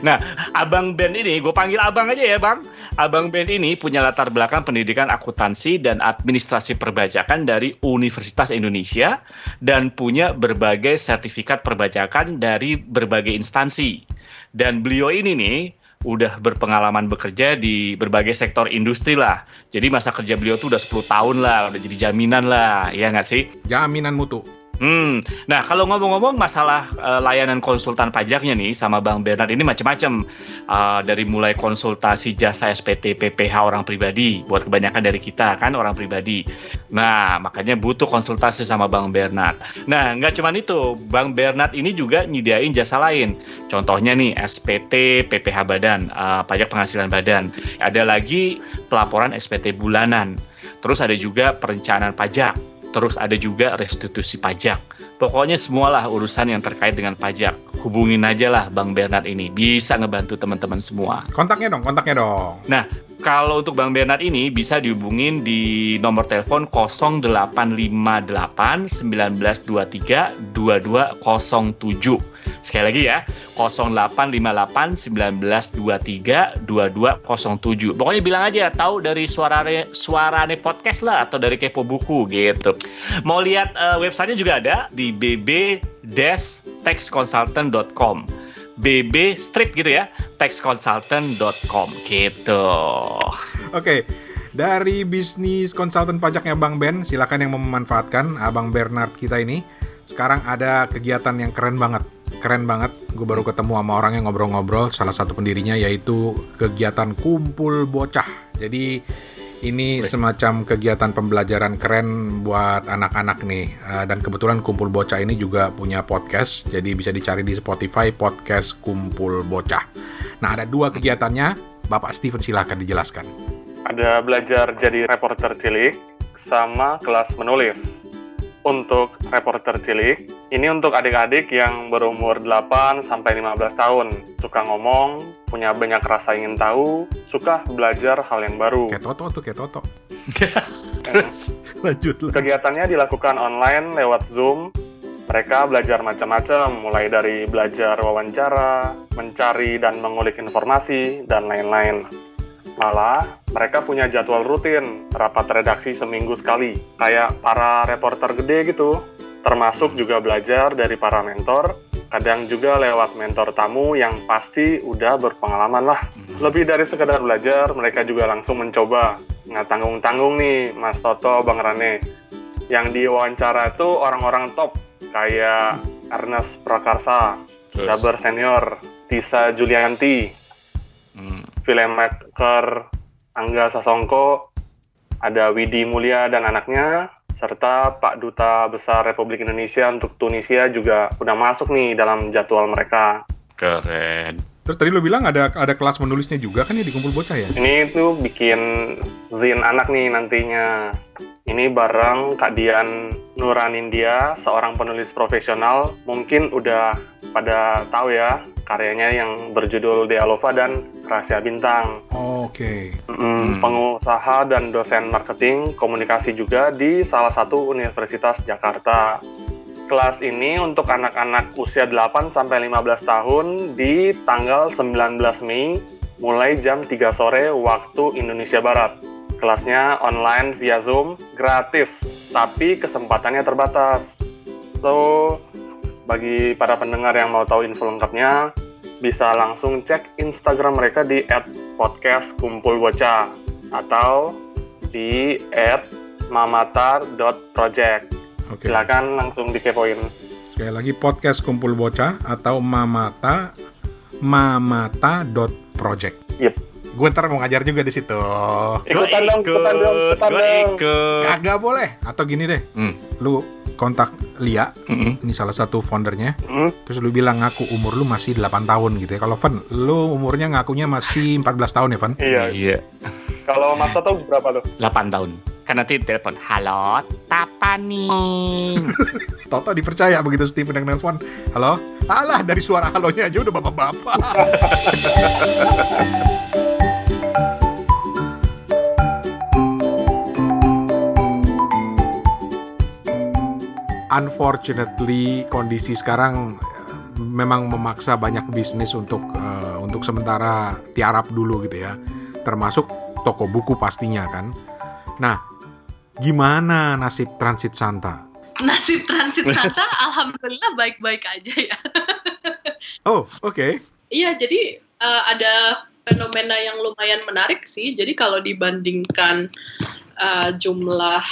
Nah, Abang Ben ini, gue panggil Abang aja ya Bang. Abang Ben ini punya latar belakang pendidikan akuntansi dan administrasi perbajakan dari Universitas Indonesia dan punya berbagai sertifikat perbajakan dari berbagai instansi. Dan beliau ini nih udah berpengalaman bekerja di berbagai sektor industri lah. Jadi masa kerja beliau tuh udah 10 tahun lah, udah jadi jaminan lah, ya nggak sih? Jaminan mutu. Hmm, nah kalau ngomong-ngomong masalah uh, layanan konsultan pajaknya nih sama Bang Bernard ini macam-macam uh, dari mulai konsultasi jasa SPT PPH orang pribadi buat kebanyakan dari kita kan orang pribadi. Nah makanya butuh konsultasi sama Bang Bernard. Nah nggak cuma itu, Bang Bernard ini juga nyediain jasa lain. Contohnya nih SPT PPH Badan, uh, pajak penghasilan badan. Ada lagi pelaporan SPT bulanan. Terus ada juga perencanaan pajak terus ada juga restitusi pajak. Pokoknya semualah urusan yang terkait dengan pajak. Hubungin aja lah Bang Bernard ini, bisa ngebantu teman-teman semua. Kontaknya dong, kontaknya dong. Nah, kalau untuk Bang Bernard ini bisa dihubungin di nomor telepon 0858 1923 2207. Sekali lagi ya, 0858 1923 2207. Pokoknya bilang aja tahu dari suara suarane podcast lah atau dari kepo buku gitu. Mau lihat uh, websitenya juga ada di bb-textconsultant.com bb strip gitu ya textconsultant.com gitu. Oke. Okay. Dari bisnis konsultan pajaknya Bang Ben, silakan yang memanfaatkan Abang Bernard kita ini. Sekarang ada kegiatan yang keren banget keren banget. Gue baru ketemu sama orang yang ngobrol-ngobrol. Salah satu pendirinya yaitu kegiatan kumpul bocah. Jadi ini semacam kegiatan pembelajaran keren buat anak-anak nih. Uh, dan kebetulan kumpul bocah ini juga punya podcast. Jadi bisa dicari di Spotify podcast kumpul bocah. Nah ada dua kegiatannya. Bapak Steven silahkan dijelaskan. Ada belajar jadi reporter cilik sama kelas menulis untuk reporter cilik. Ini untuk adik-adik yang berumur 8 sampai 15 tahun, suka ngomong, punya banyak rasa ingin tahu, suka belajar hal yang baru. Kayak Toto tuh, kayak Toto. Terus lanjut Kegiatannya dilakukan online lewat Zoom. Mereka belajar macam-macam, mulai dari belajar wawancara, mencari dan mengulik informasi, dan lain-lain. Malah, mereka punya jadwal rutin, rapat redaksi seminggu sekali. Kayak para reporter gede gitu. Termasuk juga belajar dari para mentor, kadang juga lewat mentor tamu yang pasti udah berpengalaman lah. Hmm. Lebih dari sekedar belajar, mereka juga langsung mencoba. Nggak tanggung-tanggung nih, Mas Toto, Bang Rane. Yang diwawancara itu orang-orang top, kayak Ernest Prakarsa, Daber Senior, Tisa Julianti, filmmaker Angga Sasongko, ada Widi Mulia dan anaknya, serta Pak Duta Besar Republik Indonesia untuk Tunisia juga udah masuk nih dalam jadwal mereka. Keren. Terus tadi lo bilang ada ada kelas menulisnya juga kan ya di kumpul bocah ya? Ini tuh bikin zin anak nih nantinya. Ini bareng Kak Dian Nuranindia, seorang penulis profesional. Mungkin udah pada tahu ya karyanya yang berjudul Dialova dan Rahasia Bintang. Oh, Oke. Okay. Mm, hmm. Pengusaha dan dosen marketing komunikasi juga di salah satu universitas Jakarta. Kelas ini untuk anak-anak usia 8 sampai 15 tahun di tanggal 19 Mei mulai jam 3 sore waktu Indonesia Barat. Kelasnya online via Zoom, gratis, tapi kesempatannya terbatas. So, bagi para pendengar yang mau tahu info lengkapnya, bisa langsung cek Instagram mereka di @podcastkumpulbocah atau di @mamatar.project. Okay. Silakan langsung dikepoin. Sekali lagi podcast kumpul bocah atau mamata mamata.project. Yep. Gue ntar mau ngajar juga di situ. Ikutan dong, ikutan dong, ikutan dong. Kagak boleh. Atau gini deh, hmm. lu kontak Lia, mm-hmm. ini salah satu foundernya. Mm-hmm. Terus lu bilang ngaku umur lu masih 8 tahun gitu ya. Kalau Van, lu umurnya ngakunya masih 14 tahun ya, Van? Iya. Iya. Kalau Mas Toto berapa tuh? 8 tahun. Kan nanti telepon, halo, Tapa nih. Toto dipercaya begitu Steven yang nelpon, halo, Alah, dari suara halonya aja udah bapak-bapak. Unfortunately, kondisi sekarang eh, memang memaksa banyak bisnis untuk eh, untuk sementara tiarap dulu gitu ya. Termasuk toko buku pastinya kan. Nah, gimana nasib Transit Santa? Nasib transit Santa, alhamdulillah baik-baik aja ya. Oh, oke. Iya, jadi uh, ada fenomena yang lumayan menarik sih. Jadi kalau dibandingkan uh, jumlah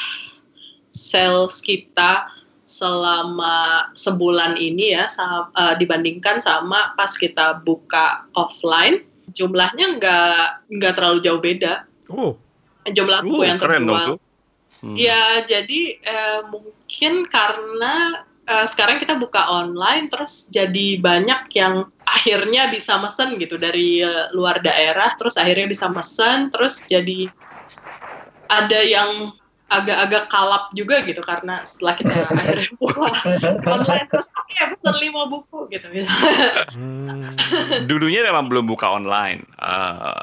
sales kita selama sebulan ini ya, sa- uh, dibandingkan sama pas kita buka offline, jumlahnya nggak nggak terlalu jauh beda. Oh, Jumlah buku Uh, yang terjual. Hmm. Ya, jadi eh, mungkin karena eh, sekarang kita buka online, terus jadi banyak yang akhirnya bisa mesen gitu dari eh, luar daerah, terus akhirnya bisa mesen, terus jadi ada yang agak-agak kalap juga gitu karena setelah kita akhirnya buka online terus oke pesen lima buku gitu misalnya. hmm. Dulunya memang belum buka online. Uh,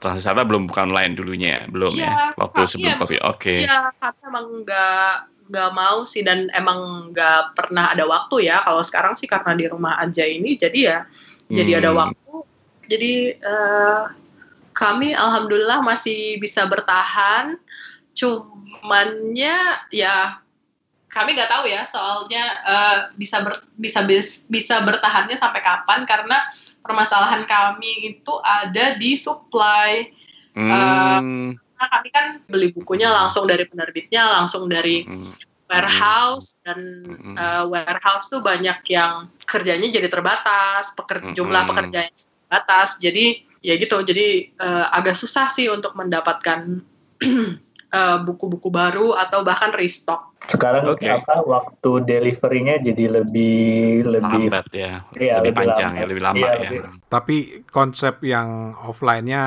Transwisata belum buka online dulunya, belum Iya, ya. Waktu sebelum iya. Covid. Oke. Iya, karena emang nggak nggak mau sih dan emang nggak pernah ada waktu ya. Kalau sekarang sih karena di rumah aja ini, jadi ya jadi ada Hmm. waktu. Jadi eh, kami alhamdulillah masih bisa bertahan. Cumannya ya kami nggak tahu ya soalnya eh, bisa ber- bisa bis- bisa bertahannya sampai kapan karena permasalahan kami itu ada di supply. Hmm. Nah, kami kan beli bukunya langsung dari penerbitnya, langsung dari Hmm. warehouse dan uh, warehouse tuh banyak yang kerjanya jadi terbatas, peker- Mm-mm. jumlah pekerjaan terbatas. Jadi ya gitu, jadi uh, agak susah sih untuk mendapatkan uh, buku-buku baru atau bahkan restock. Sekarang Oke. apa waktu deliverynya jadi lebih lebih Lambat ya. Iya, lebih lebih panjang lambat. ya, lebih lama Iya, ya. lebih- Tapi konsep yang offline-nya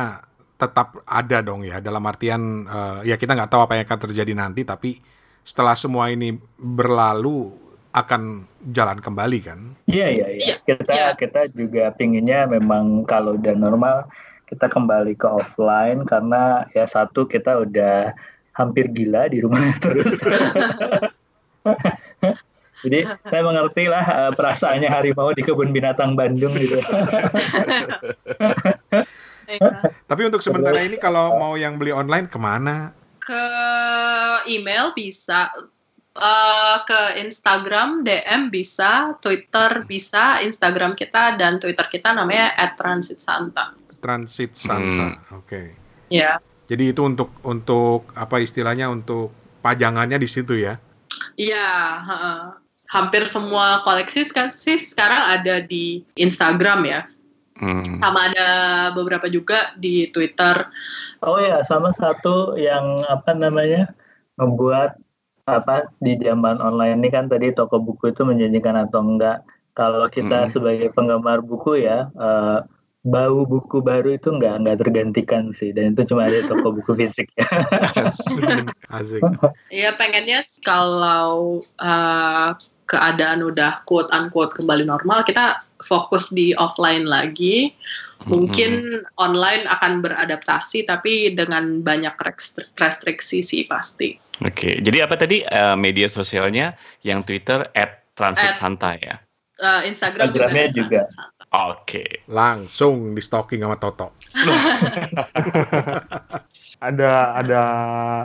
tetap ada dong ya. Dalam artian eh, ya kita nggak tahu apa yang akan terjadi nanti, tapi setelah semua ini berlalu akan jalan kembali kan? Iya iya iya. Iya, Kita iya. kita juga pinginnya memang kalau udah normal kita kembali ke offline karena ya satu kita udah hampir gila di rumah terus. Jadi saya mengerti lah eh, perasaannya harimau di kebun binatang Bandung gitu. Tapi untuk sementara ini kalau mau yang beli online ke mana? Ke email bisa, uh, ke Instagram DM bisa, Twitter bisa, Instagram kita dan Twitter kita namanya @transitsanta. Transit Santa. Oke. Ya. Jadi itu untuk untuk apa istilahnya untuk pajangannya di situ ya? Iya, heeh. hampir semua koleksi kan sih sekarang ada di Instagram ya. Hmm. Sama ada beberapa juga di Twitter. Oh ya, sama satu yang apa namanya membuat apa di zaman online ini kan tadi toko buku itu menjanjikan atau enggak. Kalau kita Hmm. sebagai penggemar buku ya eh, bau buku baru itu enggak enggak tergantikan sih dan itu cuma ada di toko buku fisik ya. Asik. Iya pengennya kalau uh, keadaan udah quote unquote kembali normal, kita fokus di offline lagi. Mungkin online akan beradaptasi, tapi dengan banyak restri- restriksi sih pasti. Oke, jadi apa tadi eh, media sosialnya yang Twitter @transit At- santai ya? Uh, Instagram juga. Instagramnya juga. Santai. Oke. Langsung di stalking sama Toto. Ada ada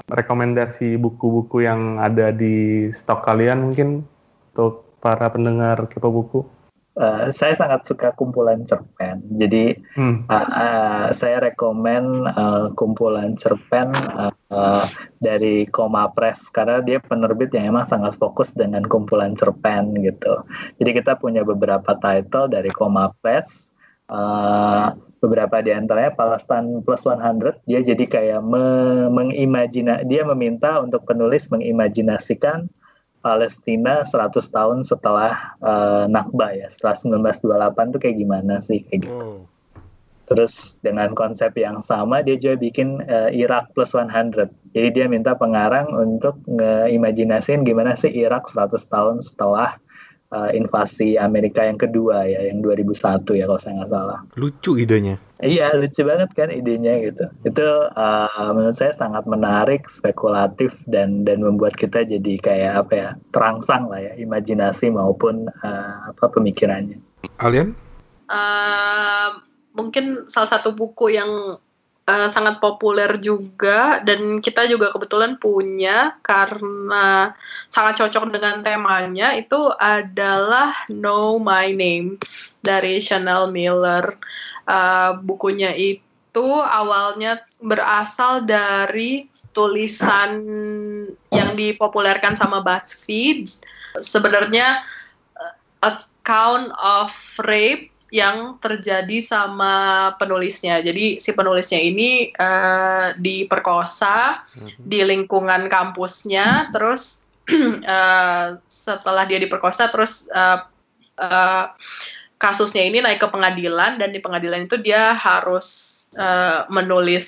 rekomendasi buku-buku yang ada di stok kalian mungkin untuk para pendengar kepo buku? Eh, saya sangat suka kumpulan cerpen. Jadi Hmm. Uh, uh, saya rekomen uh, kumpulan cerpen uh, uh, dari Koma Press karena dia penerbit yang emang sangat fokus dengan kumpulan cerpen gitu. Jadi kita punya beberapa title dari Koma Press. Uh, beberapa di antaranya Palestine Plus 100 dia jadi kayak me- mengimajina dia meminta untuk penulis mengimajinasikan Palestina 100 tahun setelah uh, Nakba ya setelah 1928 tuh kayak gimana sih kayak gitu. Oh. Terus dengan konsep yang sama dia juga bikin eh, Irak plus 100. Jadi dia minta pengarang untuk ngeimajinasiin gimana sih Irak 100 tahun setelah uh, invasi Amerika yang kedua ya, yang 2001 ya kalau saya nggak salah. Lucu idenya. Iya, lucu banget kan idenya gitu. Itu uh, menurut saya sangat menarik, spekulatif dan dan membuat kita jadi kayak apa ya, terangsang lah ya, imajinasi maupun uh, apa pemikirannya. Alien? Uh, mungkin salah satu buku yang uh, sangat populer juga dan kita juga kebetulan punya karena sangat cocok dengan temanya itu adalah Know My Name dari Chanel Miller. Uh, bukunya itu awalnya berasal dari tulisan yang dipopulerkan sama BuzzFeed. Sebenarnya uh, account of rape yang terjadi sama penulisnya. Jadi si penulisnya ini uh, diperkosa mm-hmm. di lingkungan kampusnya, terus uh, setelah dia diperkosa, terus uh, uh, kasusnya ini naik ke pengadilan dan di pengadilan itu dia harus uh, menulis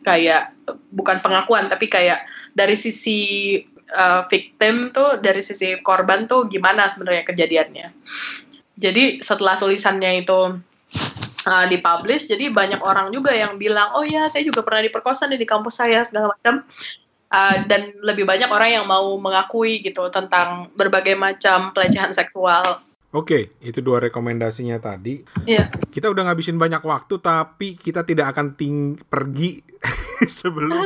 kayak bukan pengakuan tapi kayak dari sisi uh, victim tuh dari sisi korban tuh gimana sebenarnya kejadiannya jadi setelah tulisannya itu uh, dipublish jadi banyak orang juga yang bilang oh ya saya juga pernah diperkosa nih di kampus saya segala macam. Uh, dan lebih banyak orang yang mau mengakui gitu tentang berbagai macam pelecehan seksual Oke, itu dua rekomendasinya tadi. Iya. Kita udah ngabisin banyak waktu, tapi kita tidak akan ting pergi sebelum.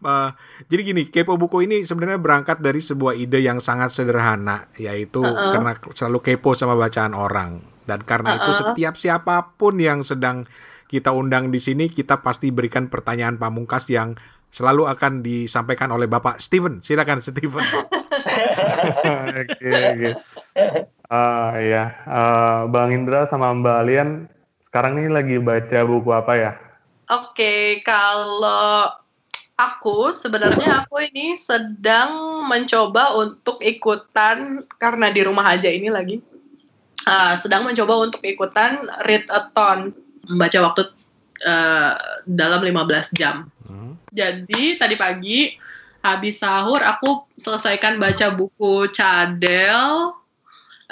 uh, jadi gini, kepo buku ini sebenarnya berangkat dari sebuah ide yang sangat sederhana, yaitu uh -uh. karena selalu kepo sama bacaan orang, dan karena uh -uh. itu setiap siapa pun yang sedang kita undang di sini, kita pasti berikan pertanyaan pamungkas yang selalu akan disampaikan oleh Bapak Steven. Silakan Steven. Oke, oke. Uh, ya, uh, Bang Indra sama Mbak Alian sekarang ini lagi baca buku apa ya? Oke, okay, kalau aku sebenarnya aku ini sedang mencoba untuk ikutan karena di rumah aja ini lagi uh, sedang mencoba untuk ikutan read a ton membaca waktu uh, dalam 15 jam. Hmm. Jadi tadi pagi habis sahur aku selesaikan baca buku Cadel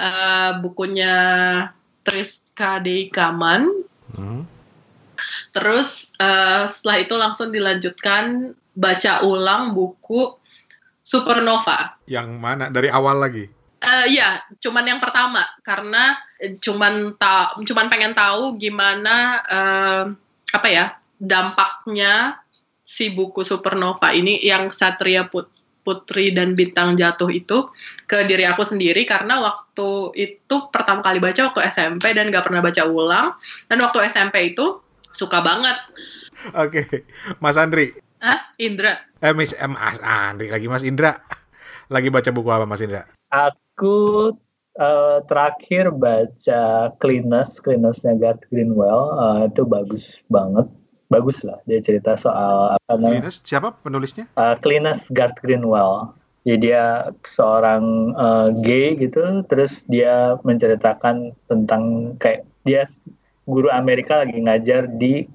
uh, bukunya Triska Deikaman. Hmm. Terus uh, setelah itu langsung dilanjutkan baca ulang buku Supernova. Yang mana? Dari awal lagi? Uh, ya, cuman yang pertama karena cuman ta cuman pengen tahu gimana uh, apa ya dampaknya si buku Supernova ini yang Satria Put Putri dan Bintang Jatuh itu ke diri aku sendiri karena waktu itu pertama kali baca waktu SMP dan gak pernah baca ulang dan waktu SMP itu suka banget. Oke, okay. Mas Andri. Ah, Indra. Eh, Miss eh, Mas Andri lagi Mas Indra. Lagi baca buku apa Mas Indra? Aku uh, terakhir baca Cleanest, Cleanestnya Gart Greenwell. Uh, itu bagus banget bagus lah dia cerita soal apa namanya siapa penulisnya? Uh, Cleanest Garth Greenwell. Jadi dia seorang uh, gay gitu terus dia menceritakan tentang kayak dia guru Amerika lagi ngajar di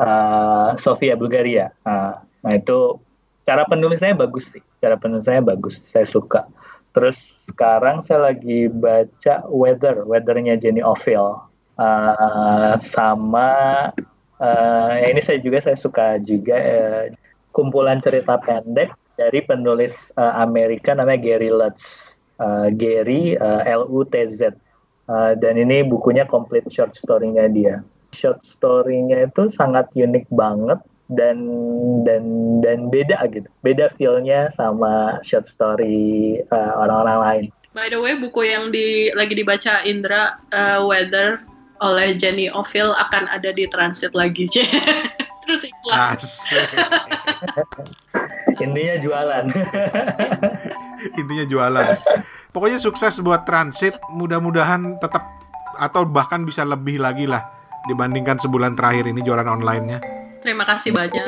uh, Sofia Bulgaria. Nah, nah itu cara penulisnya bagus sih cara penulisnya bagus saya suka. Terus sekarang saya lagi baca Weather Weathernya Jenny Oville uh, sama uh, ini saya juga saya suka juga uh, kumpulan cerita pendek dari penulis uh, Amerika namanya Gary Lutz. Uh, Gary uh, L U T Z. Uh, dan ini bukunya complete short story-nya dia. Short story-nya itu sangat unik banget dan dan dan beda gitu. Beda feel-nya sama short story orang-orang uh, lain. By the way, buku yang di lagi dibaca Indra uh, Weather oleh Jenny Oville akan ada di transit lagi. Terus iklan. Intinya jualan. Intinya jualan. Pokoknya sukses buat transit. Mudah-mudahan tetap atau bahkan bisa lebih lagi lah dibandingkan sebulan terakhir ini jualan online-nya. Terima kasih banyak.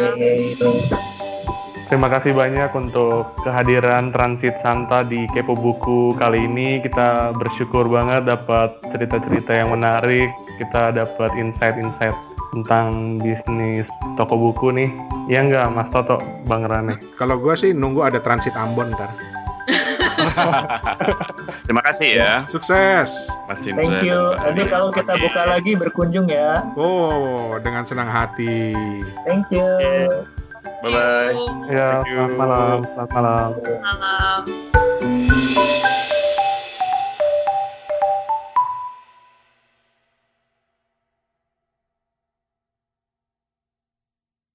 Terima kasih banyak untuk kehadiran Transit Santa di Kepo Buku kali ini. Kita bersyukur banget dapat cerita-cerita yang menarik. Kita dapat insight-insight tentang bisnis toko buku nih. Ya enggak Mas Toto, Bang Rane? Kalau gue sih nunggu ada Transit Ambon ntar. Terima kasih ya, Sukses. Mas Indra. Thank you. Nanti kalau kita buka lagi berkunjung ya. Oh, dengan senang hati. Thank you. Bye bye. Ya, selamat malam, selamat malam. Malam.